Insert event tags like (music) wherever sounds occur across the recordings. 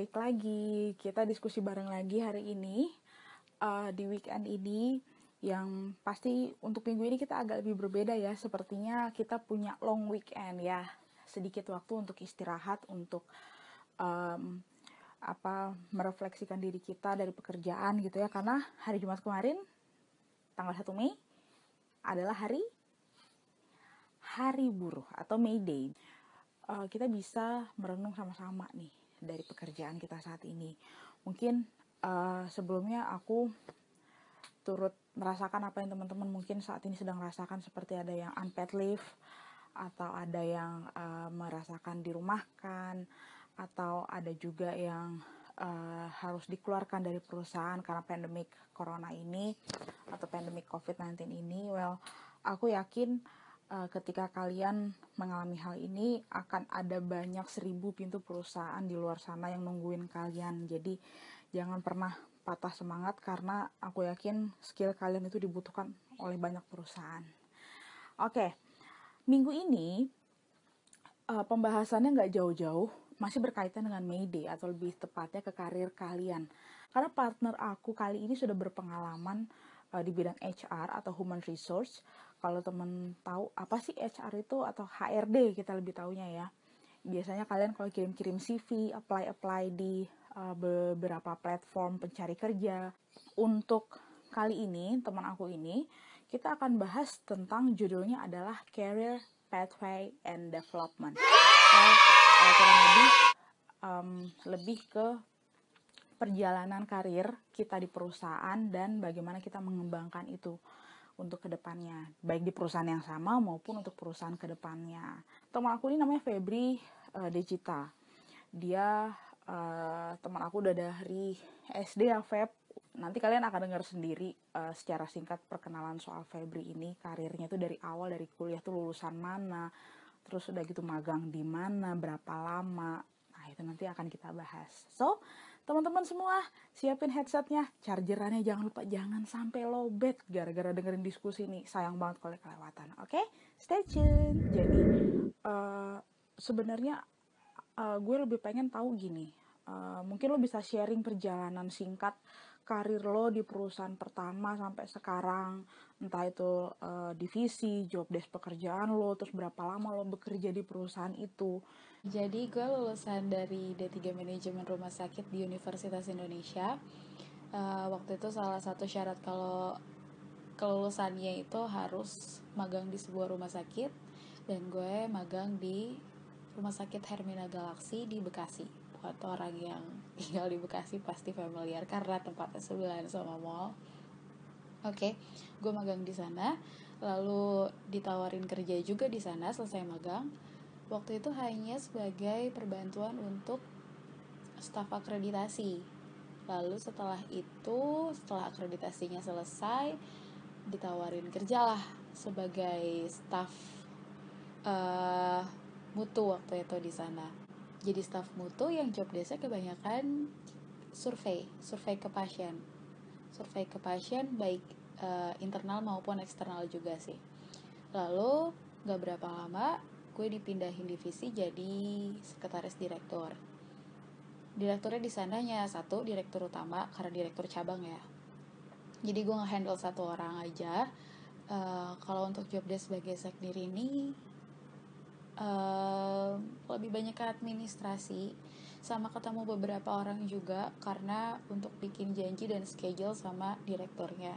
balik lagi. Kita diskusi bareng lagi hari ini uh, di weekend ini yang pasti untuk minggu ini kita agak lebih berbeda ya. Sepertinya kita punya long weekend ya. Sedikit waktu untuk istirahat, untuk um, apa merefleksikan diri kita dari pekerjaan gitu ya. Karena hari Jumat kemarin tanggal 1 Mei adalah hari Hari Buruh atau May Day. Uh, kita bisa merenung sama-sama nih dari pekerjaan kita saat ini. Mungkin uh, sebelumnya aku turut merasakan apa yang teman-teman mungkin saat ini sedang rasakan seperti ada yang unpaid leave atau ada yang uh, merasakan dirumahkan atau ada juga yang uh, harus dikeluarkan dari perusahaan karena pandemik corona ini atau pandemik covid-19 ini well aku yakin uh, ketika kalian mengalami hal ini akan ada banyak seribu pintu perusahaan di luar sana yang nungguin kalian. Jadi jangan pernah patah semangat karena aku yakin skill kalian itu dibutuhkan oleh banyak perusahaan. Oke okay. minggu ini uh, pembahasannya nggak jauh-jauh masih berkaitan dengan Mayday atau lebih tepatnya ke karir kalian. Karena partner aku kali ini sudah berpengalaman uh, di bidang HR atau Human Resource kalau temen tahu apa sih HR itu atau HRD kita lebih tahunya ya. Biasanya kalian kalau kirim-kirim CV apply apply di uh, beberapa platform pencari kerja. Untuk kali ini teman aku ini kita akan bahas tentang judulnya adalah career pathway and development. So, uh, kurang lebih um, lebih ke perjalanan karir kita di perusahaan dan bagaimana kita mengembangkan itu untuk ke depannya, baik di perusahaan yang sama maupun untuk perusahaan ke depannya. Teman aku ini namanya Febri uh. Dia uh, teman aku udah dari SD ya Feb. Nanti kalian akan dengar sendiri uh, secara singkat perkenalan soal Febri ini. Karirnya tuh dari awal dari kuliah tuh lulusan mana, terus udah gitu magang di mana, berapa lama. Nah itu nanti akan kita bahas. So Teman-teman semua, siapin headsetnya, chargerannya jangan lupa jangan sampai lowbat gara-gara dengerin diskusi ini. Sayang banget kalau kelewatan. Oke, okay? stay tune. Jadi uh, sebenarnya uh, gue lebih pengen tahu gini. Uh, mungkin lo bisa sharing perjalanan singkat karir lo di perusahaan pertama sampai sekarang entah itu uh, divisi, job desk pekerjaan lo, terus berapa lama lo bekerja di perusahaan itu jadi gue lulusan dari D3 Manajemen Rumah Sakit di Universitas Indonesia. Uh, waktu itu salah satu syarat kalau kelulusannya itu harus magang di sebuah rumah sakit dan gue magang di Rumah Sakit Hermina Galaxy di Bekasi. Buat orang yang tinggal di Bekasi pasti familiar karena tempatnya sebelahan sama mall. Oke, okay, gue magang di sana, lalu ditawarin kerja juga di sana selesai magang waktu itu hanya sebagai perbantuan untuk staf akreditasi. Lalu setelah itu, setelah akreditasinya selesai, ditawarin kerjalah sebagai staf uh, mutu waktu itu di sana. Jadi staf mutu yang job desa kebanyakan survei, survei ke pasien. Survei ke pasien baik uh, internal maupun eksternal juga sih. Lalu gak berapa lama gue dipindahin divisi jadi sekretaris direktur direkturnya di sananya satu direktur utama karena direktur cabang ya jadi gue ngehandle satu orang aja uh, kalau untuk job desk sebagai sekdir ini uh, lebih banyak ke administrasi sama ketemu beberapa orang juga karena untuk bikin janji dan schedule sama direkturnya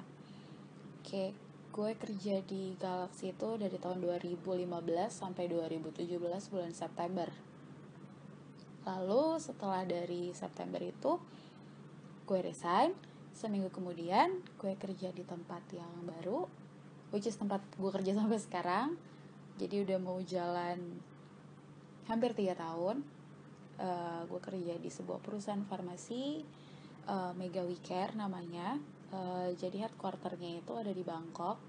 oke gue kerja di Galaxy itu dari tahun 2015 sampai 2017 bulan September. Lalu setelah dari September itu gue resign, seminggu kemudian gue kerja di tempat yang baru, which is tempat gue kerja sampai sekarang. Jadi udah mau jalan hampir tiga tahun. Uh, gue kerja di sebuah perusahaan farmasi, uh, Mega Care namanya Eh, jadi headquarternya itu ada di Bangkok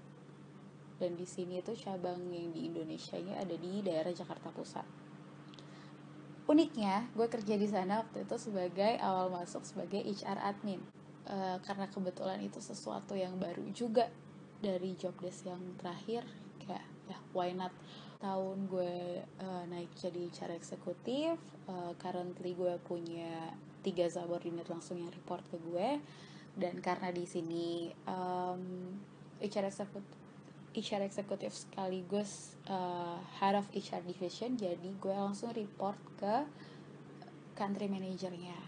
dan di sini itu cabang yang di Indonesia nya ada di daerah Jakarta Pusat. Uniknya, gue kerja di sana waktu itu sebagai awal masuk sebagai HR admin uh, karena kebetulan itu sesuatu yang baru juga dari job desk yang terakhir ya why not? Tahun gue uh, naik jadi HR eksekutif uh, currently gue punya tiga subordinate langsung yang report ke gue. Dan karena di sini um, HR executive HR executive sekaligus uh, head of HR division jadi gue langsung report ke country manajernya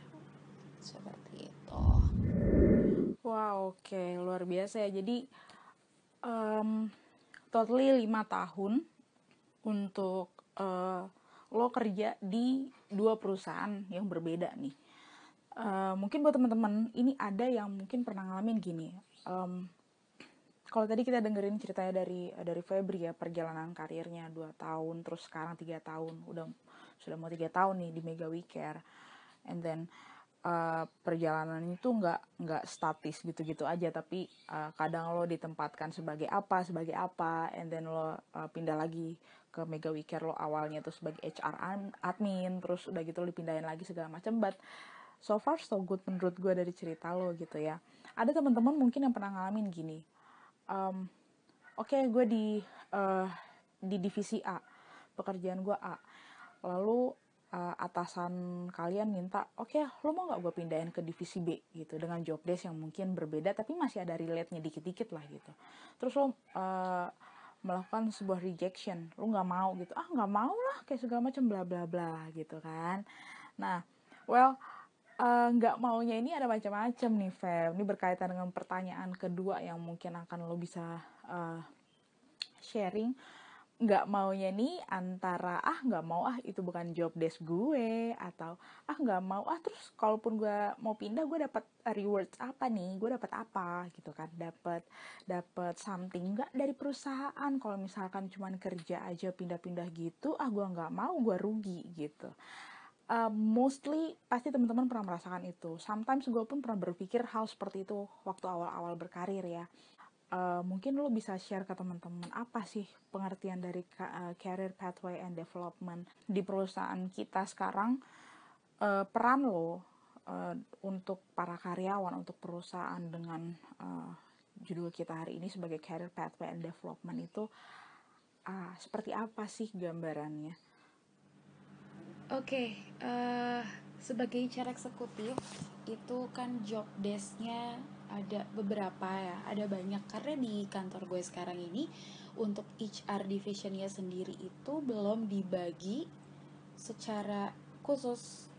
seperti itu. Wow oke okay. luar biasa ya. Jadi um, totally lima tahun untuk uh, lo kerja di dua perusahaan yang berbeda nih. Uh, mungkin buat teman-teman ini ada yang mungkin pernah ngalamin gini um, kalau tadi kita dengerin ceritanya dari dari Febri ya perjalanan karirnya dua tahun terus sekarang tiga tahun udah sudah mau tiga tahun nih di Mega We Care. And then uh, perjalanan itu nggak nggak statis gitu-gitu aja tapi uh, kadang lo ditempatkan sebagai apa sebagai apa and then lo uh, pindah lagi ke Mega Care lo awalnya tuh sebagai HR admin terus udah gitu lo dipindahin lagi segala macam but so far so good menurut gue dari cerita lo gitu ya. Ada teman-teman mungkin yang pernah ngalamin gini um, oke okay, gue di uh, di divisi A pekerjaan gue A lalu uh, atasan kalian minta oke okay, lo mau nggak gue pindahin ke divisi B? gitu dengan job desk yang mungkin berbeda tapi masih ada relate-nya dikit-dikit lah gitu. Terus lo uh, melakukan sebuah rejection lo nggak mau gitu. Ah nggak mau lah kayak segala macam bla bla bla gitu kan. Nah well nggak uh, maunya ini ada macam-macam nih Feb. Ini berkaitan dengan pertanyaan kedua yang mungkin akan lo bisa uh, sharing nggak maunya nih antara ah nggak mau ah itu bukan job desk gue atau ah nggak mau ah terus kalaupun gue mau pindah gue dapat rewards apa nih? Gue dapat apa? Gitu kan dapat dapat something nggak dari perusahaan? Kalau misalkan cuman kerja aja pindah-pindah gitu ah gue nggak mau gue rugi gitu. Uh, mostly pasti teman-teman pernah merasakan itu. Sometimes gue pun pernah berpikir hal seperti itu waktu awal-awal berkarir ya uh, mungkin lo bisa share ke teman-teman apa sih pengertian dari uh, career pathway and development di perusahaan kita sekarang uh, peran lo uh, untuk para karyawan untuk perusahaan dengan uh, judul kita hari ini sebagai career pathway and development itu uh, seperti apa sih gambarannya? Oke, okay, uh, sebagai cara eksekutif itu kan job desknya ada beberapa ya ada banyak. Karena di kantor gue sekarang ini untuk HR divisionnya sendiri itu belum dibagi secara khusus.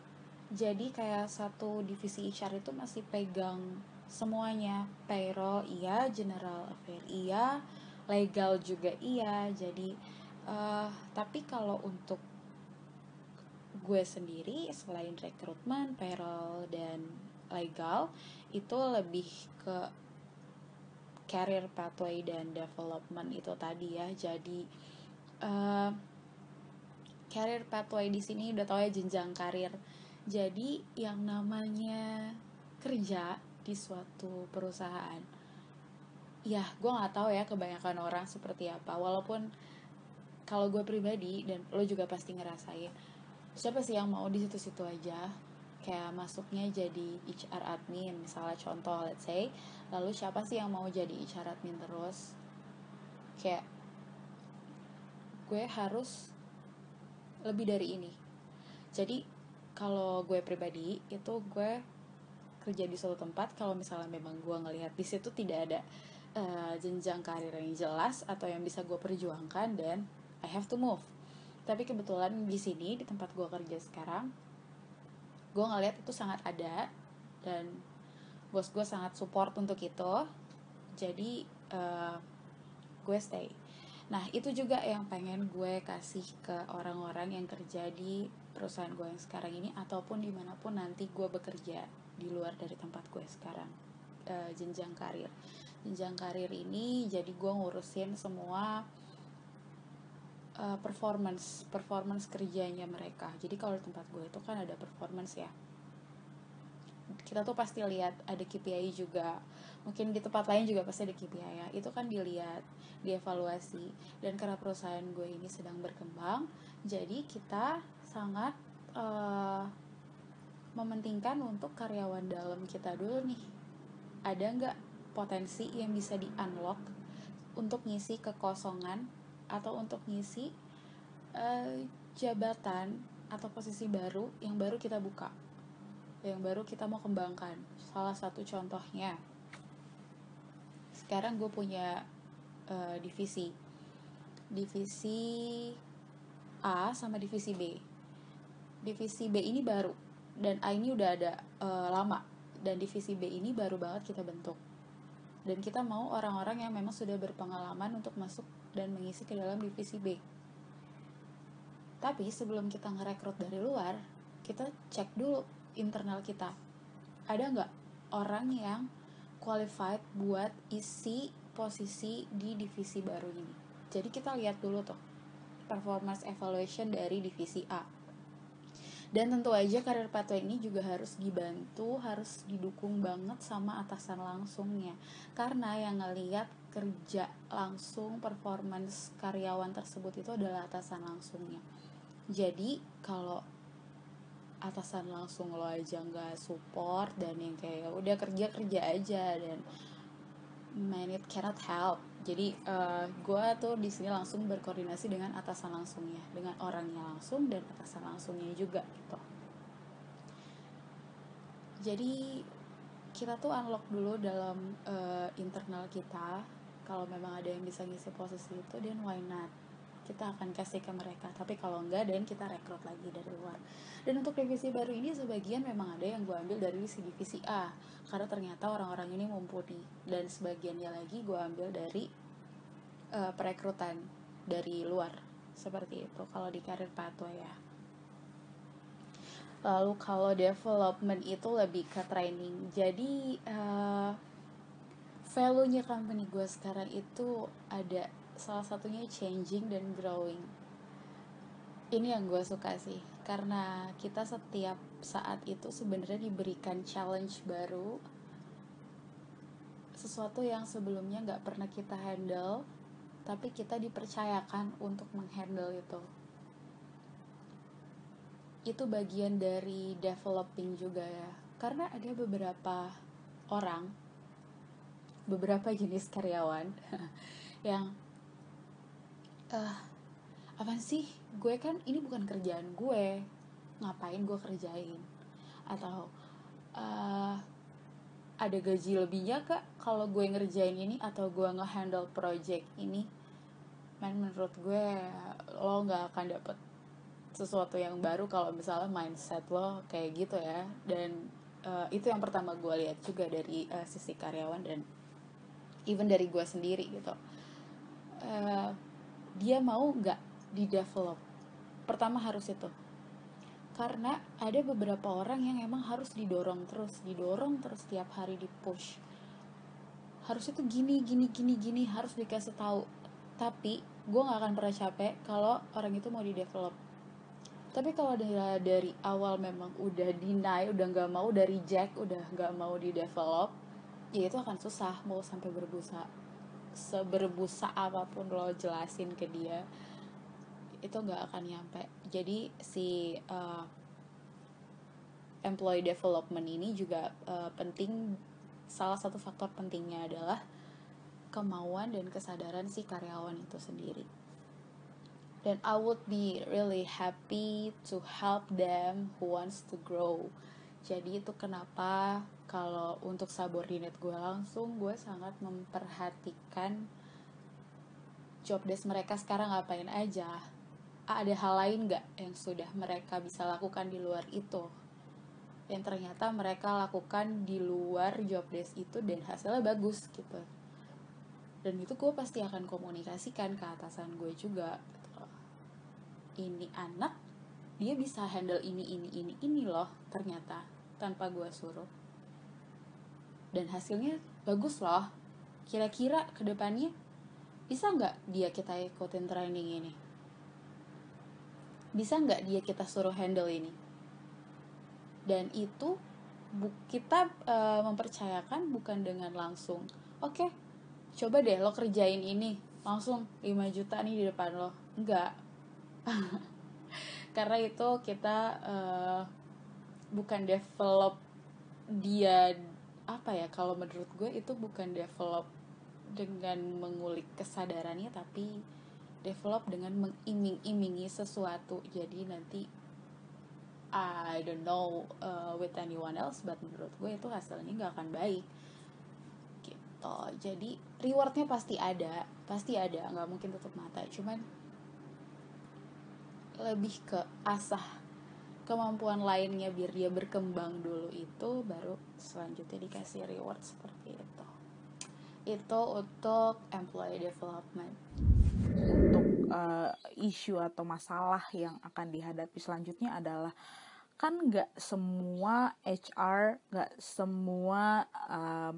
Jadi kayak satu divisi HR itu masih pegang semuanya. Payroll iya general affair iya legal juga iya. Jadi uh, tapi kalau untuk gue sendiri selain rekrutmen payroll dan legal itu lebih ke career pathway dan development itu tadi ya. Jadi uh, career pathway di sini udah tau ya jenjang karir. Jadi yang namanya kerja di suatu perusahaan ya gue nggak tahu ya kebanyakan orang seperti apa. Walaupun kalau gue pribadi dan lo juga pasti ngerasain siapa sih yang mau di situ-situ aja kayak masuknya jadi HR admin. Misalnya contoh let's say lalu siapa sih yang mau jadi HR admin terus? Kayak gue harus lebih dari ini. Jadi kalau gue pribadi itu gue kerja di suatu tempat kalau misalnya memang gue ngelihat di situ tidak ada uh, jenjang karir yang jelas atau yang bisa gue perjuangkan dan I have to move. Tapi kebetulan di sini di tempat gue kerja sekarang gue ngeliat itu sangat ada dan bos gue sangat support untuk itu. Jadi uh, gue stay. Nah itu juga yang pengen gue kasih ke orang-orang yang kerja di perusahaan gue yang sekarang ini ataupun di mana pun nanti gue bekerja di luar dari tempat gue sekarang. Uh, jenjang karir. Jenjang karir ini jadi gue ngurusin semua uh, performance performance kerjanya mereka. Jadi kalau di tempat gue itu kan ada performance ya. Kita tuh pasti lihat ada KPI juga. Mungkin di tempat lain juga pasti ada KPI ya. Itu kan dilihat dievaluasi. Dan karena perusahaan gue ini sedang berkembang jadi kita sangat uh, mementingkan untuk karyawan dalam kita dulu nih. Ada nggak potensi yang bisa di unlock untuk ngisi kekosongan atau untuk ngisi uh, jabatan atau posisi baru yang baru kita buka yang baru kita mau kembangkan. Salah satu contohnya sekarang gue punya uh, divisi. Divisi A sama divisi B. Divisi B ini baru dan A ini udah ada uh, lama dan divisi B ini baru banget kita bentuk. Dan kita mau orang-orang yang memang sudah berpengalaman untuk masuk dan mengisi ke dalam divisi B. Tapi sebelum kita ngerekrut dari luar kita cek dulu internal kita. Ada nggak orang yang qualified buat isi posisi di divisi baru ini? Jadi kita lihat dulu tuh performance evaluation dari divisi A. Dan tentu aja karir pathway ini juga harus dibantu harus didukung banget sama atasan langsungnya. Karena yang ngeliat kerja langsung performance karyawan tersebut itu adalah atasan langsungnya. Jadi kalau atasan langsung lo aja nggak support dan yang kayak udah kerja kerja aja dan man it cannot help. Jadi uh, eh, gue tuh di sini langsung berkoordinasi dengan atasan langsungnya dengan orangnya langsung dan atasan langsungnya juga gitu. Jadi kita tuh unlock dulu dalam uh, internal kita kalau memang ada yang bisa ngisi posisi itu dan why not? Kita akan kasih ke mereka. Tapi kalau enggak dan kita rekrut lagi dari luar. Dan untuk divisi baru ini sebagian memang ada yang gue ambil dari si divisi A karena ternyata orang-orang ini mumpuni. Dan sebagiannya lagi gue ambil dari uh, perekrutan dari luar. Seperti itu kalau di karir pathway ya. Lalu kalau development itu lebih ke training. Jadi uh, value-nya company gue sekarang itu ada salah satunya changing dan growing. Ini yang gue suka sih karena kita setiap saat itu sebenarnya diberikan challenge baru sesuatu yang sebelumnya nggak pernah kita handle tapi kita dipercayakan untuk menghandle itu. Itu bagian dari developing juga ya. Karena ada beberapa orang beberapa jenis karyawan. (laughs) Yang uh, apa sih? Gue kan ini bukan kerjaan gue. Ngapain gue kerjain? Atau uh, ada gaji lebihnya kak kalau gue ngerjain ini atau gue ngehandle project ini? Man menurut gue lo nggak akan dapet sesuatu yang baru kalau misalnya mindset lo kayak gitu ya. Dan uh, itu yang pertama gue lihat juga dari uh, sisi karyawan dan even dari gue sendiri gitu. Uh, dia mau nggak di develop pertama harus itu. Karena ada beberapa orang yang emang harus didorong terus didorong terus setiap hari di push harus itu gini gini gini gini harus dikasih tahu. Tapi gue nggak akan pernah capek kalau orang itu mau di develop tapi kalau dari, dari awal memang udah deny udah nggak mau dari jack udah nggak mau di develop ya itu akan susah mau sampai berbusa seberbusa apa pun lo jelasin ke dia itu nggak akan nyampe. Jadi si uh, employee development ini juga uh, penting. Salah satu faktor pentingnya adalah kemauan dan kesadaran si karyawan itu sendiri. Dan I would be really happy to help them who wants to grow. Jadi itu kenapa kalau untuk subordinate gue langsung gue sangat memperhatikan job desk mereka sekarang ngapain aja. Ada hal lain nggak yang sudah mereka bisa lakukan di luar itu? Yang ternyata mereka lakukan di luar job desk itu dan hasilnya bagus gitu. Dan itu gue pasti akan komunikasikan ke atasan gue juga gitu. ini anak dia bisa handle ini ini ini ini loh ternyata tanpa gue suruh dan hasilnya bagus loh. Kira-kira ke depannya bisa nggak dia kita ikutin training ini? Bisa nggak dia kita suruh handle ini? Dan itu bu kita uh, mempercayakan bukan dengan langsung oke okay, coba deh lo kerjain ini langsung 5 juta nih di depan lo. Enggak (laughs) karena itu kita uh, bukan develop dia apa ya kalau menurut gue itu bukan develop dengan mengulik kesadarannya tapi develop dengan mengiming-imingi sesuatu. Jadi nanti I don't know uh, with anyone else but menurut gue itu hasilnya nggak akan baik. Gitu. Jadi rewardnya pasti ada pasti ada nggak mungkin tutup mata. Cuman lebih ke asah kemampuan lainnya biar dia berkembang dulu itu baru selanjutnya dikasih reward seperti itu itu untuk employee development untuk uh, isu atau masalah yang akan dihadapi selanjutnya adalah kan nggak semua HR nggak semua uh,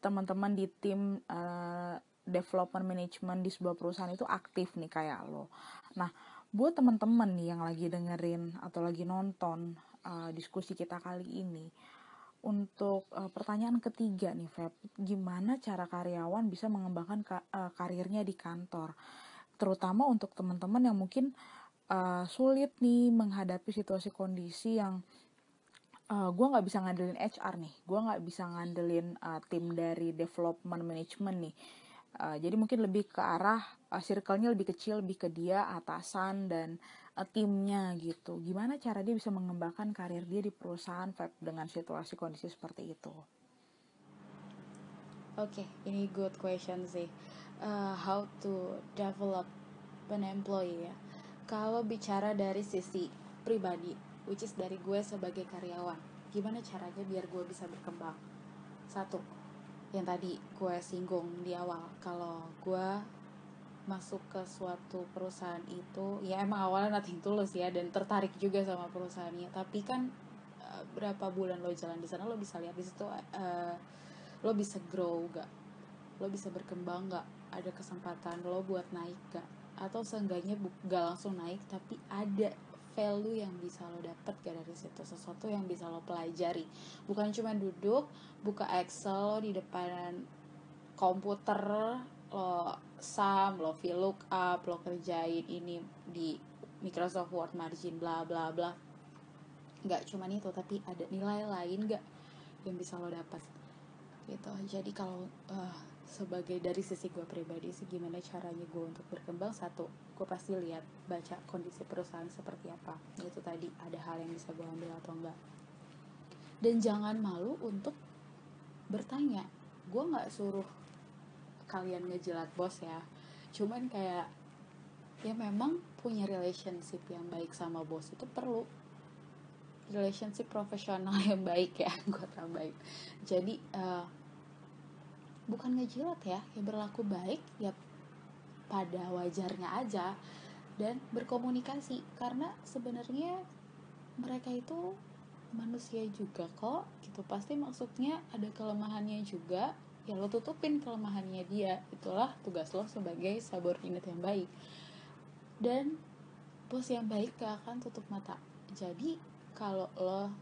teman-teman di tim uh, development management di sebuah perusahaan itu aktif nih kayak lo. Nah, buat teman-teman yang lagi dengerin atau lagi nonton uh, diskusi kita kali ini untuk uh, pertanyaan ketiga nih Feb gimana cara karyawan bisa mengembangkan ka uh, karirnya di kantor? Terutama untuk teman-teman yang mungkin uh, sulit nih menghadapi situasi kondisi yang uh, gue nggak bisa ngandelin HR nih gue nggak bisa ngandelin uh, tim dari development management nih. Uh, jadi mungkin lebih ke arah uh, circle-nya lebih kecil, lebih ke dia, atasan dan uh, timnya gitu. Gimana cara dia bisa mengembangkan karir dia di perusahaan dengan situasi kondisi seperti itu? Oke, okay, ini good question sih. Uh, how to develop an employee ya. Kalau bicara dari sisi pribadi, which is dari gue sebagai karyawan, gimana caranya biar gue bisa berkembang? Satu, yang tadi gue singgung di awal kalau gue masuk ke suatu perusahaan itu ya emang awalnya nothing tulus ya dan tertarik juga sama perusahaannya. Tapi kan uh, berapa bulan lo jalan di sana lo bisa lihat di situ uh, lo bisa grow gak lo bisa berkembang gak ada kesempatan lo buat naik gak atau seenggaknya gak langsung naik tapi ada value yang bisa lo dapet gak dari situ? Sesuatu yang bisa lo pelajari. Bukan cuma duduk buka Excel lo di depan komputer lo sum lo VLOOKUP lo kerjain ini di Microsoft Word margin bla bla bla. Nggak cuma itu tapi ada nilai lain gak yang bisa lo dapat gitu. Jadi kalau uh, sebagai dari sisi gue pribadi sih gimana caranya gue untuk berkembang? Satu gue pasti lihat baca kondisi perusahaan seperti apa. Itu tadi ada hal yang bisa gue ambil atau enggak dan jangan malu untuk bertanya. Gue nggak suruh kalian ngejilat bos ya. Cuman kayak ya memang punya relationship yang baik sama bos itu perlu. Relationship profesional (laughs) yang baik ya (laughs) gue tambahin jadi uh, bukan ngejilat ya ya berlaku baik ya pada wajarnya aja dan berkomunikasi. Karena sebenarnya mereka itu manusia juga kok gitu. Pasti maksudnya ada kelemahannya juga ya lo tutupin kelemahannya dia. Itulah tugas lo sebagai subordinate yang baik. Dan bos yang baik gak akan tutup mata. Jadi kalau lo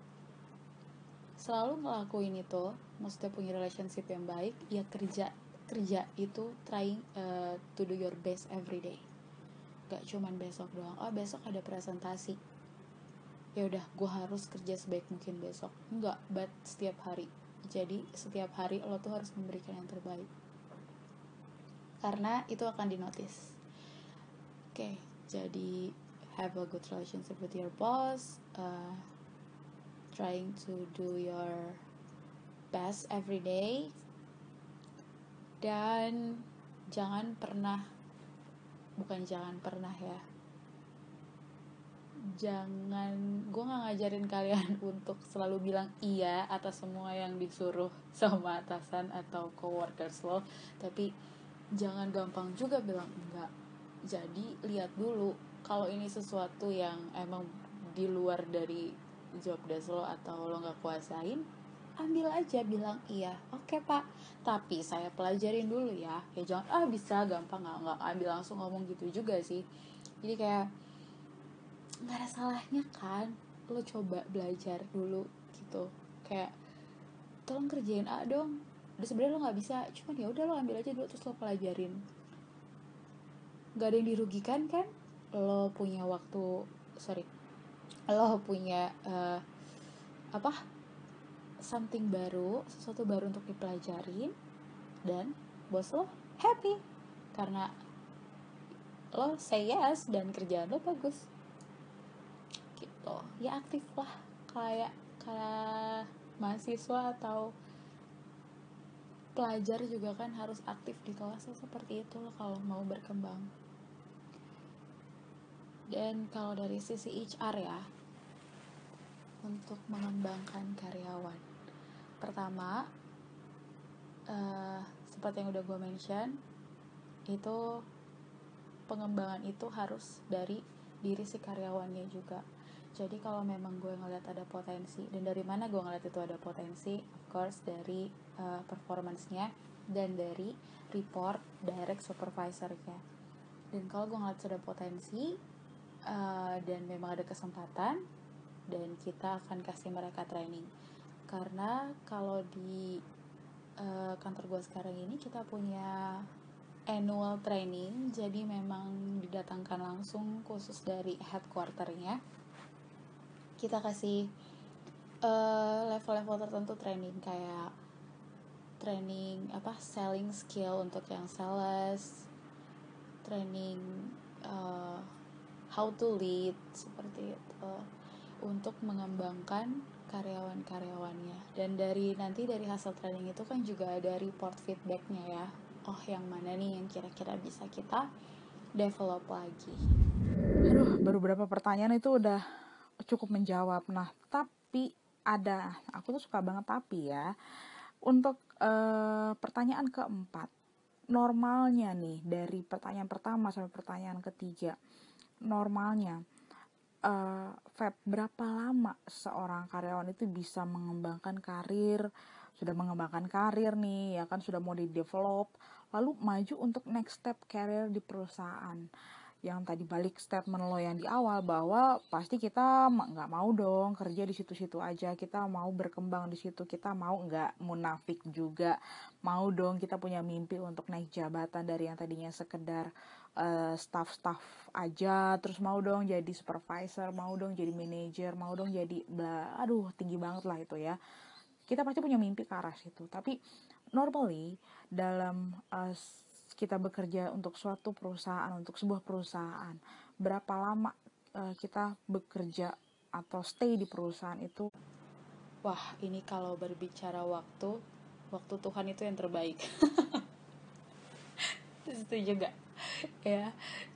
selalu ngelakuin itu maksudnya punya relationship yang baik ya kerja kerja itu trying uh, to do your best every day. Gak cuman besok doang. Oh besok ada presentasi. Ya udah gue harus kerja sebaik mungkin besok. Enggak but setiap hari jadi setiap hari lo tuh harus memberikan yang terbaik. Karena itu akan dinotis. Oke okay, jadi have a good relationship with your boss uh, trying to do your best every day. Dan jangan pernah bukan jangan pernah ya jangan gue nggak ngajarin kalian (laughs) untuk selalu bilang iya atas semua yang disuruh sama atasan atau coworkers lo. Tapi jangan gampang juga bilang enggak. Jadi lihat dulu kalau ini sesuatu yang emang di luar dari job desk lo atau lo nggak kuasain ambil aja bilang iya. Oke okay, pak. Tapi saya pelajarin dulu ya. Ya jangan ah bisa gampang. Nggak nggak ambil langsung ngomong gitu juga sih. Jadi kayak nggak ada salahnya kan lo coba belajar dulu gitu. Kayak tolong kerjain A dong. Udah sebenarnya lo nggak bisa cuman ya udah lo ambil aja dulu terus lo pelajarin. Nggak ada yang dirugikan kan? Lo punya waktu sorry lo punya uh, apa something baru sesuatu baru untuk dipelajarin dan bos lo happy. Karena lo say yes dan kerjaan lo bagus gitu. Ya aktif lah. Kayak kayak mahasiswa atau pelajar juga kan harus aktif di kelas seperti itu loh kalau mau berkembang. Dan kalau dari sisi HR ya untuk mengembangkan karyawan. Pertama uh, seperti yang udah gue mention itu pengembangan itu harus dari diri si karyawannya juga jadi kalau memang gue ngeliat ada potensi dan dari mana gue ngeliat itu ada potensi of course dari uh, performance-nya dan dari report direct supervisornya. Dan kalau gue ngeliat ada potensi uh, dan memang ada kesempatan dan kita akan kasih mereka training. Karena kalau di uh, kantor gue sekarang ini kita punya annual training jadi memang didatangkan langsung khusus dari headquarternya kita kasih eh, level-level uh, tertentu training kayak training apa selling skill untuk yang sales training uh, how to lead seperti itu untuk mengembangkan karyawan-karyawannya. Dan dari nanti dari hasil training itu kan juga ada report feedbacknya ya. Oh yang mana nih yang kira-kira bisa kita develop lagi? Aduh baru beberapa pertanyaan itu udah cukup menjawab. Nah, tapi ada, aku tuh suka banget tapi ya. Untuk uh, pertanyaan keempat, normalnya nih dari pertanyaan pertama sampai pertanyaan ketiga, normalnya uh, Feb, berapa lama seorang karyawan itu bisa mengembangkan karir, sudah mengembangkan karir nih, ya kan sudah mau di develop, lalu maju untuk next step karir di perusahaan yang tadi balik statement lo yang di awal bahwa pasti kita nggak mau dong kerja di situ-situ aja. Kita mau berkembang di situ. Kita mau nggak munafik juga. Mau dong kita punya mimpi untuk naik jabatan dari yang tadinya sekedar uh, staff-staff aja. Terus mau dong jadi supervisor mau dong jadi manager mau dong jadi bla aduh tinggi banget lah itu ya. Kita pasti punya mimpi ke arah situ. Tapi normally dalam uh, kita bekerja untuk suatu perusahaan, untuk sebuah perusahaan, berapa lama uh, kita bekerja atau stay di perusahaan itu? Wah, ini kalau berbicara waktu, waktu Tuhan itu yang terbaik. (laughs) itu juga ya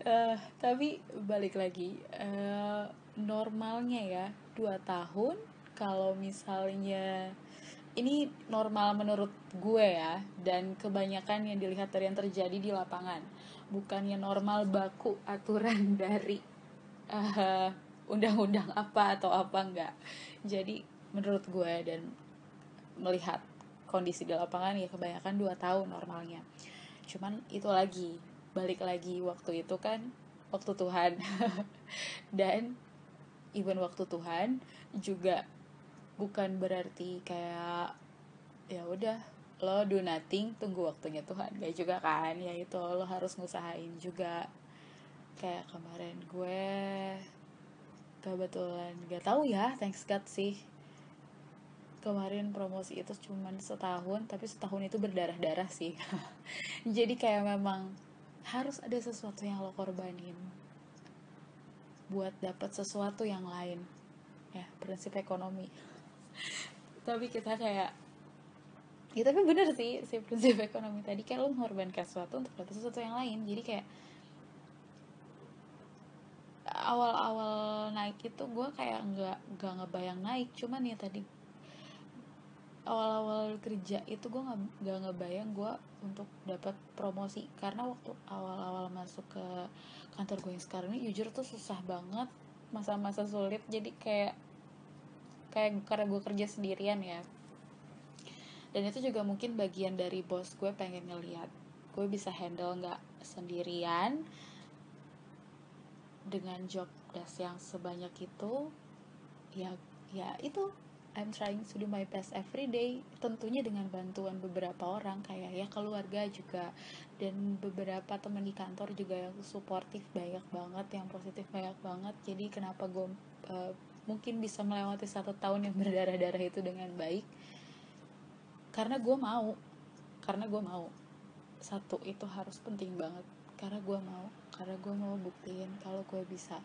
uh, tapi balik lagi uh, normalnya ya dua tahun kalau misalnya ini normal menurut gue ya dan kebanyakan yang dilihat dari yang terjadi di lapangan. Bukannya normal baku aturan (laughs) dari uh, undang-undang apa atau apa enggak. Jadi menurut gue dan melihat kondisi di lapangan ya kebanyakan dua tahun normalnya. Cuman itu lagi balik lagi waktu itu kan waktu Tuhan. (laughs) Dan even waktu Tuhan juga bukan berarti kayak ya udah lo do nothing tunggu waktunya Tuhan. Gak juga kan? Ya itu lo harus ngusahain juga. Kayak kemarin gue kebetulan gak tahu ya thanks God sih. Kemarin promosi itu cuman setahun tapi setahun itu berdarah-darah sih. (laughs) Jadi kayak memang harus ada sesuatu yang lo korbanin buat dapat sesuatu yang lain. Ya prinsip ekonomi tapi kita kayak ya tapi bener sih si prinsip ekonomi tadi kayak lo mengorbankan sesuatu untuk dapat sesuatu yang lain. Jadi kayak awal-awal naik itu gue kayak nggak nggak ngebayang naik. Cuman ya tadi awal-awal kerja itu gue nggak nggak ngebayang gue untuk dapat promosi. Karena waktu awal-awal masuk ke kantor gue yang sekarang ini jujur tuh susah banget masa-masa sulit. Jadi kayak kayak karena gue kerja sendirian ya. Dan itu juga mungkin bagian dari bos gue pengen ngeliat gue bisa handle nggak sendirian dengan job desk yang sebanyak itu. Ya ya itu I'm trying to do my best every day tentunya dengan bantuan beberapa orang kayak ya keluarga juga. Dan beberapa teman di kantor juga yang suportif banyak banget yang positif banyak banget. Jadi kenapa gue uh, mungkin bisa melewati satu tahun yang berdarah-darah itu dengan baik karena gue mau karena gue mau satu itu harus penting banget karena gue mau karena gue mau buktiin kalau gue bisa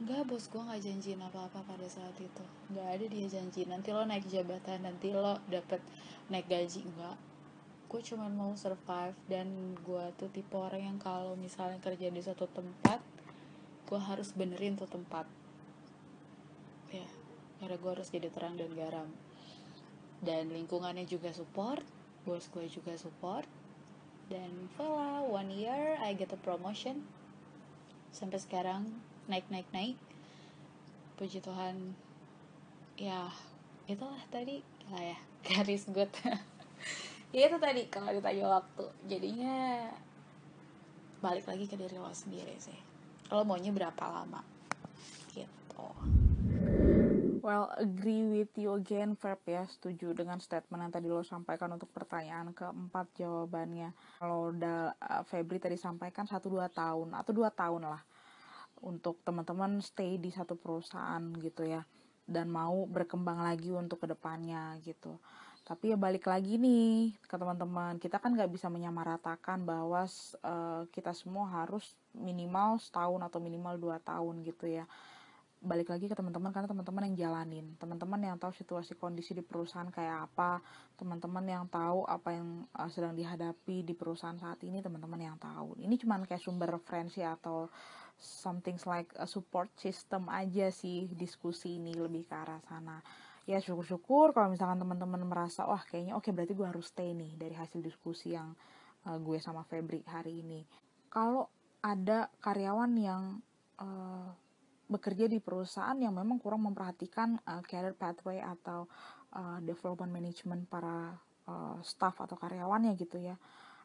Enggak, bos gue nggak janjiin apa-apa pada saat itu. Nggak ada dia janji. Nanti lo naik jabatan, nanti lo dapet naik gaji. Enggak. Gue cuma mau survive dan gue tuh tipe orang yang kalau misalnya kerja di suatu tempat, gue harus benerin tuh tempat. Karena gue harus jadi terang dan garam. Dan lingkungannya juga support, bos gue juga support. Dan voila, one year I get a promotion. Sampai sekarang naik naik naik. Puji Tuhan. Ya itulah tadi. Lah ya (laughs) garis good ya itu tadi kalau ditanya waktu. Jadinya balik lagi ke diri lo sendiri sih. Lo maunya berapa lama? Gitu Well, agree with you again, Verb ya. Setuju dengan statement yang tadi lo sampaikan untuk pertanyaan keempat jawabannya. Kalau udah uh, Febri tadi sampaikan satu dua tahun atau dua tahun lah untuk teman-teman stay di satu perusahaan gitu ya dan mau berkembang lagi untuk ke depannya gitu tapi ya balik lagi nih ke teman-teman kita kan nggak bisa menyamaratakan bahwa uh, kita semua harus minimal setahun atau minimal dua tahun gitu ya balik lagi ke teman-teman karena teman-teman yang jalanin. Teman-teman yang tahu situasi kondisi di perusahaan kayak apa. Teman-teman yang tahu apa yang uh, sedang dihadapi di perusahaan saat ini teman-teman yang tahu. Ini cuma kayak sumber referensi atau something like a support system aja sih diskusi ini lebih ke arah sana. Ya syukur-syukur kalau misalkan teman-teman merasa wah kayaknya oke okay, berarti gue harus stay nih dari hasil diskusi yang uh, gue sama Febri hari ini. Kalau ada karyawan yang uh, bekerja di perusahaan yang memang kurang memperhatikan uh, career pathway atau uh, development management para uh, staff atau karyawannya gitu ya.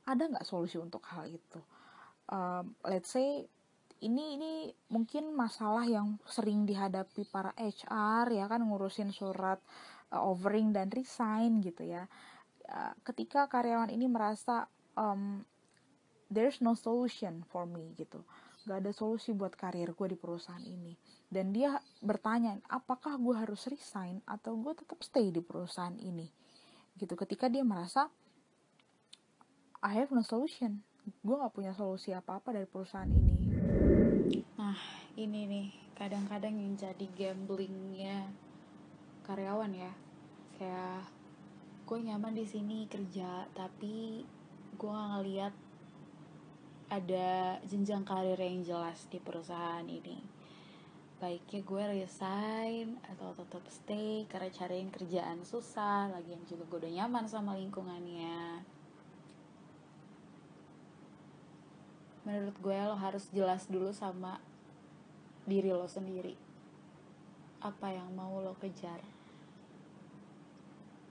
Ada nggak solusi untuk hal itu? Uh, let's say ini ini mungkin masalah yang sering dihadapi para HR ya kan ngurusin surat uh, offering dan resign gitu ya. Ketika karyawan ini merasa um, there's no solution for me gitu gak ada solusi buat karir gue di perusahaan ini. Dan dia bertanya apakah gue harus resign atau gue tetap stay di perusahaan ini? Gitu. Ketika dia merasa I have no solution. Gue gak punya solusi apa-apa dari perusahaan ini. Nah ini nih kadang-kadang yang jadi gamblingnya karyawan ya. Kayak gue nyaman di sini kerja tapi gue gak ngeliat ada jenjang karir yang jelas di perusahaan ini. Baiknya gue resign atau tetap stay karena cariin kerjaan susah lagian juga gue udah nyaman sama lingkungannya. Menurut gue lo harus jelas dulu sama diri lo sendiri. Apa yang mau lo kejar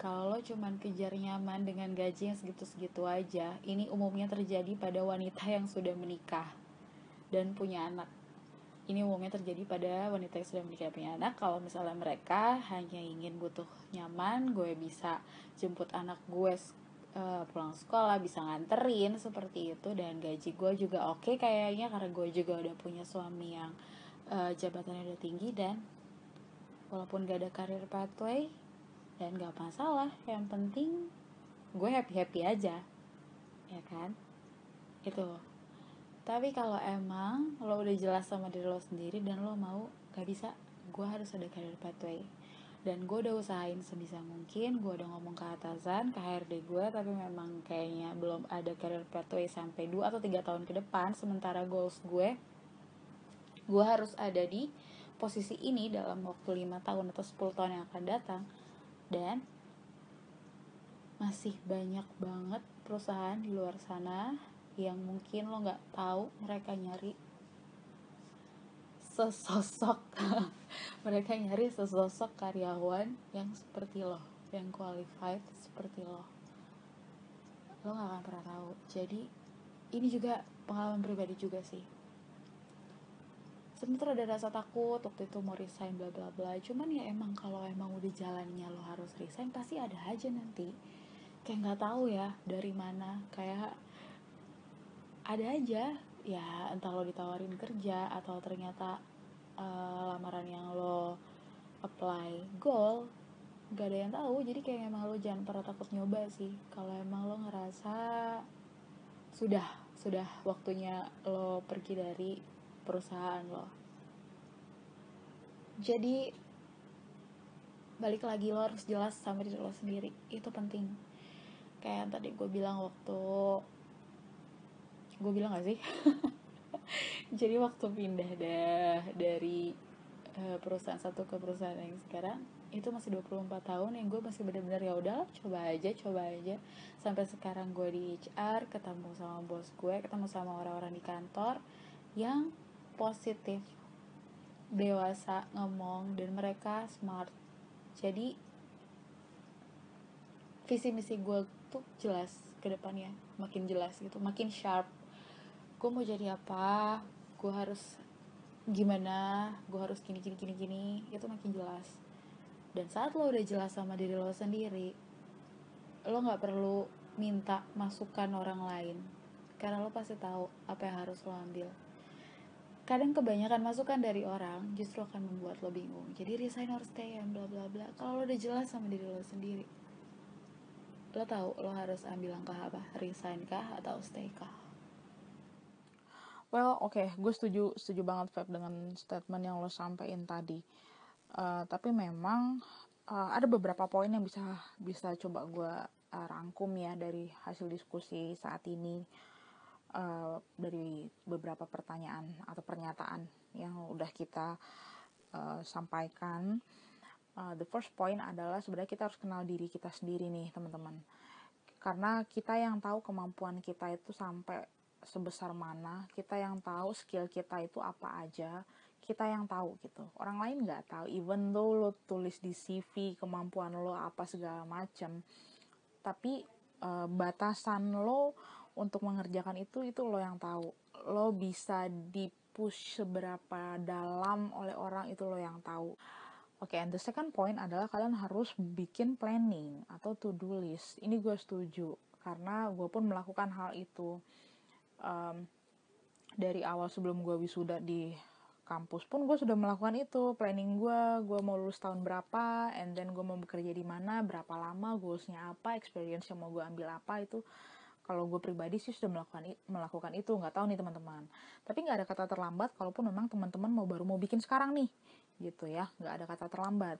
kalau lo cuman kejar nyaman dengan gaji yang segitu-segitu aja ini umumnya terjadi pada wanita yang sudah menikah dan punya anak. Ini umumnya terjadi pada wanita yang sudah menikah punya anak. Kalau misalnya mereka hanya ingin butuh nyaman gue bisa jemput anak gue uh, pulang sekolah bisa nganterin seperti itu dan gaji gue juga oke okay kayaknya karena gue juga udah punya suami yang uh, jabatannya udah tinggi dan walaupun gak ada karir pathway dan gak masalah yang penting gue happy happy aja. Ya kan? Itu tapi kalau emang lo udah jelas sama diri lo sendiri dan lo mau gak bisa. Gue harus ada karir pathway. Dan gue udah usahain sebisa mungkin gue udah ngomong ke atasan ke HRD gue tapi memang kayaknya belum ada career pathway sampai 2 atau 3 tahun ke depan sementara goals gue gue harus ada di posisi ini dalam waktu 5 tahun atau 10 tahun yang akan datang dan masih banyak banget perusahaan di luar sana yang mungkin lo nggak tahu mereka nyari sesosok (laughs) mereka nyari sesosok karyawan yang seperti lo yang qualified seperti lo. Lo gak akan pernah tahu. Jadi ini juga pengalaman pribadi juga sih sebentar ada rasa takut waktu itu mau resign bla bla bla. Cuman ya emang kalau emang udah jalannya lo harus resign pasti ada aja nanti. Kayak nggak tahu ya dari mana. Kayak ada aja. Ya entah lo ditawarin kerja atau ternyata uh, lamaran yang lo apply goal gak ada yang tahu. Jadi kayak emang lo jangan pernah takut nyoba sih. Kalau emang lo ngerasa sudah sudah waktunya lo pergi dari perusahaan lo. Jadi balik lagi lo harus jelas sama diri lo sendiri. Itu penting. Kayak yang tadi gue bilang waktu gue bilang gak sih? (laughs) Jadi waktu pindah dah dari uh, perusahaan satu ke perusahaan yang sekarang itu masih 24 tahun yang gue masih bener-bener ya udah coba aja coba aja. Sampai sekarang gue di HR ketemu sama bos gue ketemu sama orang-orang di kantor yang positif dewasa ngomong dan mereka smart. Jadi visi misi gue tuh jelas ke depannya makin jelas gitu makin sharp. Gue mau jadi apa? Gue harus gimana? Gue harus gini gini gini gini. Itu makin jelas. Dan saat lo udah jelas sama diri lo sendiri lo nggak perlu minta masukan orang lain. Karena lo pasti tahu apa yang harus lo ambil kadang kebanyakan masukan dari orang justru akan membuat lo bingung. Jadi resign or stay and bla bla bla. Kalau lo udah jelas sama diri lo sendiri lo tahu lo harus ambil langkah apa? Resign kah atau stay kah? Well oke okay. gue setuju setuju banget Feb dengan statement yang lo sampaikan tadi. Uh, tapi memang uh, ada beberapa poin yang bisa bisa coba gue uh, rangkum ya dari hasil diskusi saat ini uh, dari beberapa pertanyaan atau pernyataan yang udah kita uh, sampaikan. Uh, the first point adalah sebenarnya kita harus kenal diri kita sendiri nih teman-teman. Karena kita yang tahu kemampuan kita itu sampai sebesar mana, kita yang tahu skill kita itu apa aja, kita yang tahu gitu orang lain nggak tahu even though lo tulis di CV kemampuan lo apa segala macam tapi uh, batasan lo untuk mengerjakan itu itu lo yang tahu. Lo bisa dipush seberapa dalam oleh orang itu lo yang tahu. Oke okay, and the second point adalah kalian harus bikin planning atau to do list. Ini gue setuju karena gue pun melakukan hal itu um, dari awal sebelum gue wisuda di kampus pun gue sudah melakukan itu. Planning gue gue mau lulus tahun berapa and then gue mau bekerja di mana berapa lama goalsnya apa experience yang mau gue ambil apa itu kalau gue pribadi sih sudah melakukan melakukan itu nggak tahu nih teman-teman. Tapi nggak ada kata terlambat kalaupun memang teman-teman mau baru mau bikin sekarang nih gitu ya. Nggak ada kata terlambat.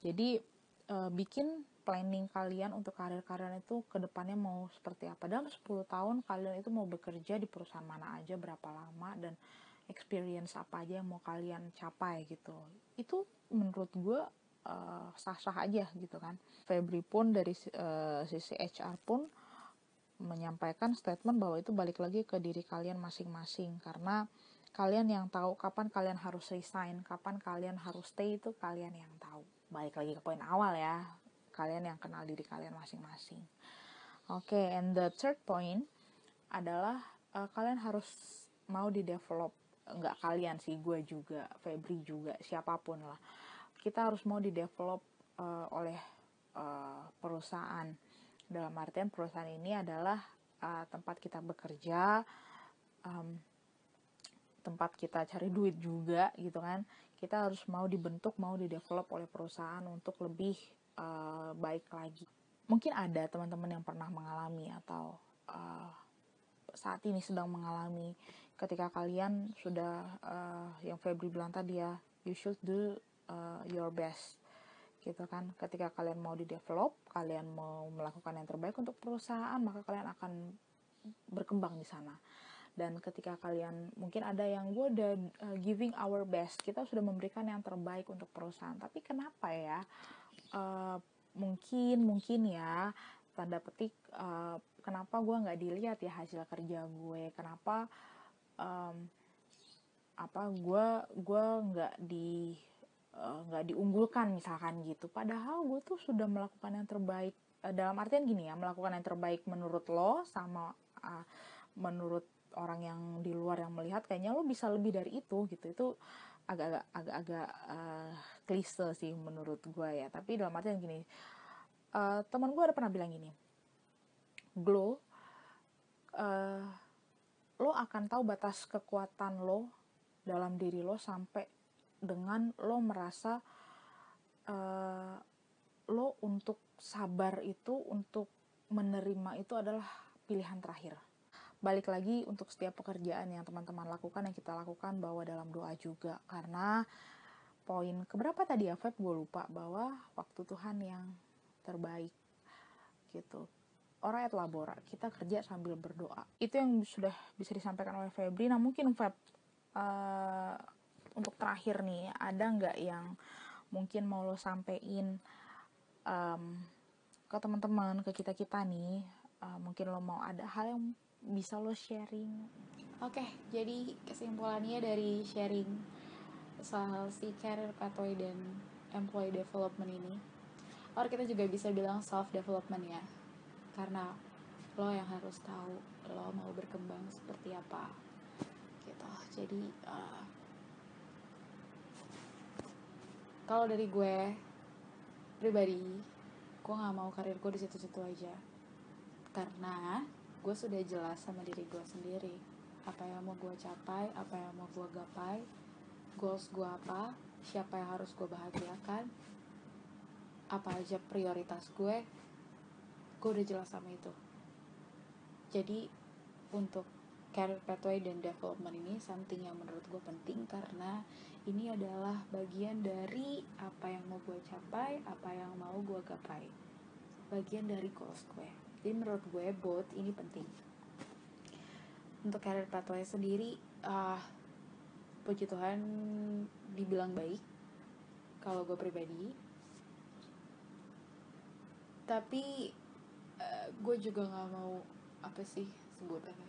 Jadi e, bikin planning kalian untuk karir kalian itu ke depannya mau seperti apa. Dalam 10 tahun kalian itu mau bekerja di perusahaan mana aja berapa lama dan experience apa aja yang mau kalian capai gitu. Itu menurut gue uh, sah-sah aja gitu kan. Febri pun dari uh, sisi HR pun menyampaikan statement bahwa itu balik lagi ke diri kalian masing-masing karena kalian yang tahu kapan kalian harus resign, kapan kalian harus stay itu kalian yang tahu. Balik lagi ke poin awal ya, kalian yang kenal diri kalian masing-masing. Oke, okay, and the third point adalah uh, kalian harus mau di develop nggak kalian sih gue juga Febri juga siapa pun lah kita harus mau di develop uh, oleh uh, perusahaan dalam artian perusahaan ini adalah uh, tempat kita bekerja um, tempat kita cari duit juga gitu kan. Kita harus mau dibentuk mau di develop oleh perusahaan untuk lebih uh, baik lagi. Mungkin ada teman-teman yang pernah mengalami atau uh, saat ini sedang mengalami ketika kalian sudah uh, yang Febri bilang tadi ya you should do uh, your best gitu kan. Ketika kalian mau di develop kalian mau melakukan yang terbaik untuk perusahaan maka kalian akan berkembang di sana. Dan ketika kalian mungkin ada yang gue udah uh, giving our best. Kita sudah memberikan yang terbaik untuk perusahaan. Tapi kenapa ya? Uh, mungkin mungkin ya tanda petik uh, kenapa gue nggak dilihat ya hasil kerja gue? Kenapa um, apa gue gue nggak di nggak uh, diunggulkan misalkan gitu. Padahal gue tuh sudah melakukan yang terbaik uh, dalam artian gini ya melakukan yang terbaik menurut lo sama uh, menurut orang yang di luar yang melihat kayaknya lo bisa lebih dari itu gitu. Itu agak-agak agak-agak uh, klise sih menurut gue ya. Tapi dalam artian gini uh, teman gue ada pernah bilang gini glow uh, lo akan tahu batas kekuatan lo dalam diri lo sampai dengan lo merasa uh, lo untuk sabar itu untuk menerima itu adalah pilihan terakhir. Balik lagi untuk setiap pekerjaan yang teman-teman lakukan yang kita lakukan bahwa dalam doa juga. Karena poin keberapa tadi ya Feb? Gue lupa. Bahwa waktu Tuhan yang terbaik gitu. Orang et labora kita kerja sambil berdoa. Itu yang sudah bisa disampaikan oleh Febri. Nah mungkin Feb uh, untuk terakhir nih ada nggak yang mungkin mau lo sampein um, ke teman-teman ke kita kita nih? Uh, mungkin lo mau ada hal yang bisa lo sharing? Oke okay, jadi kesimpulannya dari sharing soal si career pathway dan employee development ini or kita juga bisa bilang self development ya. Karena lo yang harus tahu lo mau berkembang seperti apa gitu. Jadi uh, kalau dari gue pribadi gue nggak mau karir gue di situ-situ aja. Karena gue sudah jelas sama diri gue sendiri. Apa yang mau gue capai apa yang mau gue gapai goals gue apa siapa yang harus gue bahagiakan apa aja prioritas gue gue udah jelas sama itu. Jadi untuk career pathway dan development ini something yang menurut gue penting karena ini adalah bagian dari apa yang mau gue capai, apa yang mau gue gapai. Bagian dari goals gue. Jadi menurut gue both ini penting. Untuk career pathway sendiri, uh, puji Tuhan dibilang baik kalau gue pribadi. Tapi uh, gue juga nggak mau apa sih sebutannya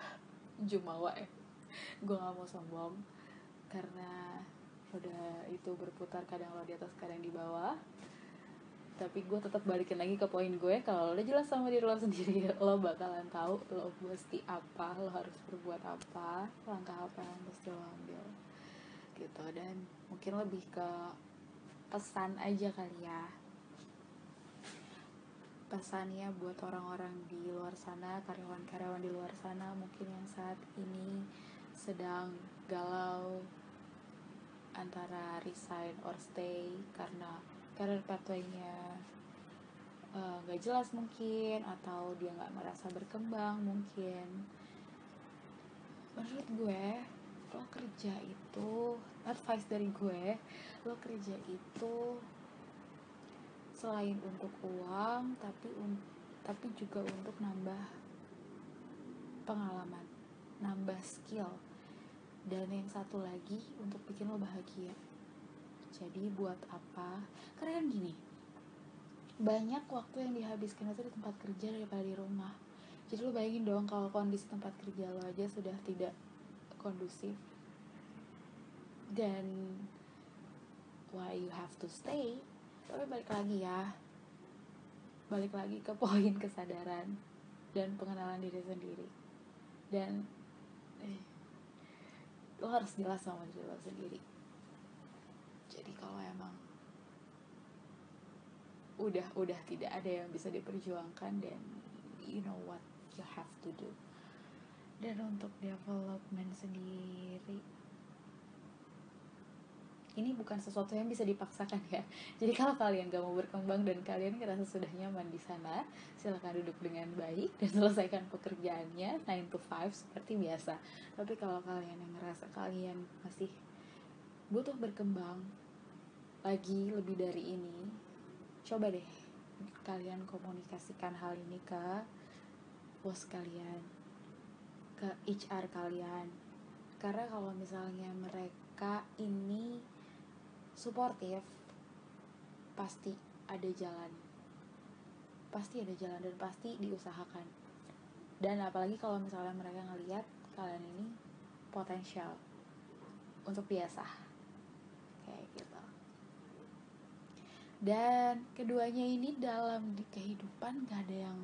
(laughs) jumawa ya gue nggak mau sombong karena udah itu berputar kadang lo di atas kadang di bawah. Tapi gue tetap balikin lagi ke poin gue kalau lo jelas sama diri lo sendiri (laughs) lo bakalan tahu lo mesti apa lo harus berbuat apa langkah apa yang mesti lo ambil. Gitu dan mungkin lebih ke pesan aja kali ya. Pesannya buat orang-orang di luar sana karyawan-karyawan di luar sana mungkin yang saat ini sedang galau antara resign or stay karena career pathway-nya eh, nggak uh, jelas mungkin atau dia nggak merasa berkembang mungkin. Menurut gue lo kerja itu advice dari gue lo kerja itu selain untuk uang tapi un tapi juga untuk nambah pengalaman nambah skill dan yang satu lagi untuk bikin lo bahagia. Jadi buat apa? Karena kan gini banyak waktu yang dihabiskan itu di tempat kerja daripada di rumah. Jadi lo bayangin dong kalau kondisi tempat kerja lo aja sudah tidak kondusif. Dan why you have to stay? Tapi balik lagi ya. Balik lagi ke (laughs) poin kesadaran dan pengenalan diri sendiri. Dan eh, lo harus jelas sama diri lo sendiri. Jadi kalau emang udah udah tidak ada yang bisa diperjuangkan dan you know what you have to do. Dan untuk development sendiri ini bukan sesuatu yang bisa dipaksakan ya. (laughs) Jadi kalau kalian gak mau berkembang dan kalian ngerasa sudah nyaman di sana silahkan duduk dengan baik dan (laughs) selesaikan pekerjaannya 9 to 5 seperti biasa. Tapi kalau kalian yang ngerasa kalian masih butuh berkembang lagi lebih dari ini coba deh kalian komunikasikan hal ini ke bos kalian ke HR kalian. Karena kalau misalnya mereka ini suportif. Pasti ada jalan. Pasti ada jalan dan pasti diusahakan. Dan apalagi kalau misalnya mereka ngeliat kalian ini potensial untuk biasa. Kayak gitu. Dan keduanya ini dalam di kehidupan gak ada yang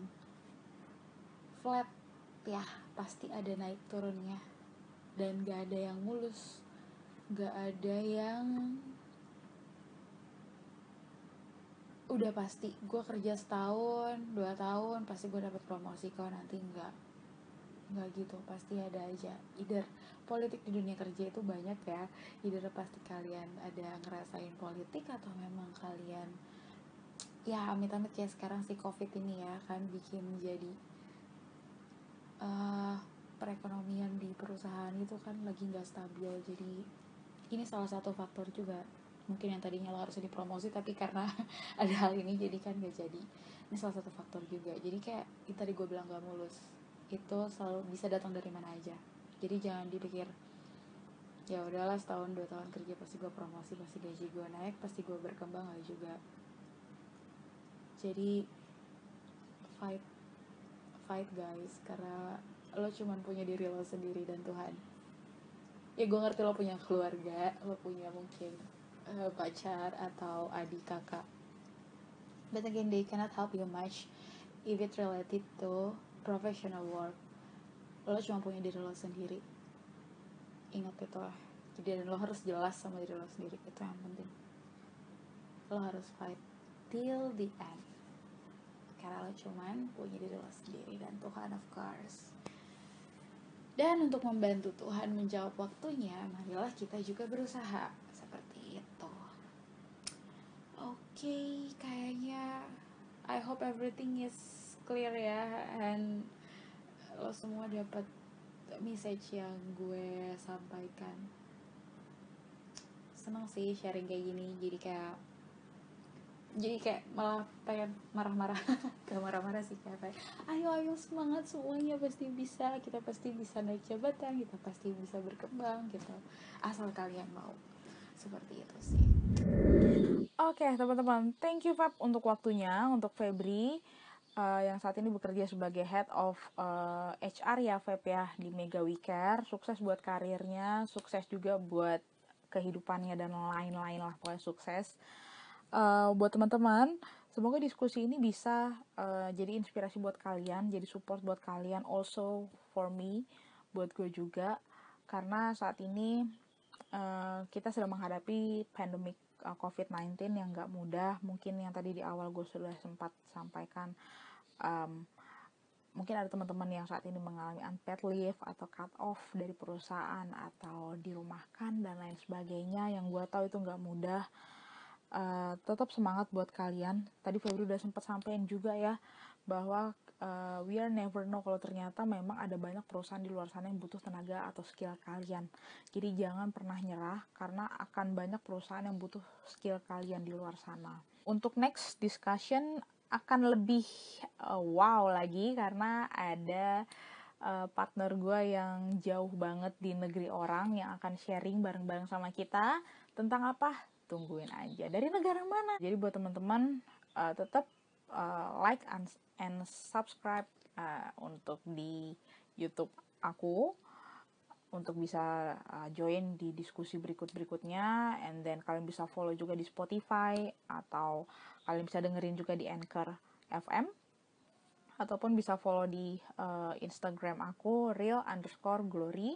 flat. Ya pasti ada naik turunnya. Dan gak ada yang mulus. Gak ada yang udah pasti gue kerja setahun dua tahun pasti gue dapet promosi kalau nanti enggak nggak gitu pasti ada aja. Either politik di dunia kerja itu banyak ya either pasti kalian ada ngerasain politik atau memang kalian ya amit-amit ya sekarang si covid ini ya kan bikin jadi uh, perekonomian di perusahaan itu kan lagi nggak stabil. Jadi ini salah satu faktor juga mungkin yang tadinya lo harus dipromosi tapi karena (laughs) ada hal ini jadi kan gak jadi. Ini salah satu faktor juga. Jadi kayak itu tadi gue bilang gak mulus itu selalu bisa datang dari mana aja. Jadi jangan dipikir ya udahlah setahun dua tahun kerja pasti gue promosi pasti gaji gue naik pasti gue berkembang gak juga. Jadi fight fight guys karena lo cuman punya diri lo sendiri dan Tuhan. Ya gue ngerti lo punya keluarga lo punya mungkin uh, pacar atau adik kakak. But again they cannot help you much if it related to professional work. Lo cuma punya diri lo sendiri. Ingat itu lah. Jadi dan lo harus jelas sama diri lo sendiri. Itu yang penting. Lo harus fight till the end. Karena lo cuman punya diri lo sendiri dan Tuhan of course. Dan untuk membantu Tuhan menjawab waktunya, marilah kita juga berusaha seperti itu. Oke, okay, kayaknya I hope everything is clear ya and lo semua dapat message yang gue sampaikan. Senang sih sharing kayak gini, jadi kayak jadi kayak malah pengen marah-marah. (laughs) Gak marah-marah sih kayak ayo ayo semangat semuanya pasti bisa kita pasti bisa naik jabatan kita pasti bisa berkembang gitu. Asal kalian mau. Seperti itu sih oke okay, teman-teman. Thank you Feb untuk waktunya untuk Febri uh, yang saat ini bekerja sebagai head of uh, eh, HR ya Feb ya di Mega Wicare sukses buat karirnya sukses juga buat kehidupannya dan lain-lain lah pokoknya sukses. Uh, buat teman-teman semoga diskusi ini bisa uh, jadi inspirasi buat kalian jadi support buat kalian also for me buat gue juga. Karena saat ini uh, kita sedang menghadapi pandemic COVID-19 yang gak mudah. Mungkin yang tadi di awal gue sudah sempat sampaikan um, mungkin ada teman-teman yang saat ini mengalami unpaid leave atau cut off dari perusahaan atau dirumahkan dan lain sebagainya yang gue tahu itu nggak mudah uh, tetap semangat buat kalian. Tadi Febri udah sempat sampaikan juga ya bahwa uh, we are never know kalau ternyata memang ada banyak perusahaan di luar sana yang butuh tenaga atau skill kalian. Jadi jangan pernah nyerah karena akan banyak perusahaan yang butuh skill kalian di luar sana. Untuk next discussion akan lebih uh, wow lagi karena ada uh, partner gue yang jauh banget di negeri orang yang akan sharing bareng-bareng sama kita tentang apa tungguin aja. Dari negara mana? Jadi buat teman-teman uh, tetap uh, like and, and subscribe uh, untuk di YouTube aku untuk bisa uh, join di diskusi berikut-berikutnya. And then kalian bisa follow juga di Spotify atau kalian bisa dengerin juga di Anchor FM ataupun bisa follow di uh, Instagram aku real underscore glory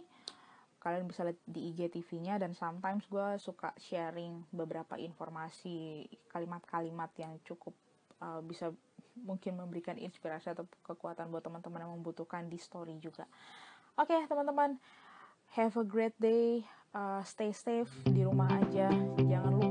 kalian bisa lihat di IGTV-nya dan sometimes gue suka sharing beberapa informasi kalimat-kalimat yang cukup uh, bisa mungkin memberikan inspirasi atau kekuatan buat teman-teman yang membutuhkan di story juga. Oke okay, teman-teman, have a great day, uh, stay safe di rumah aja, jangan lupa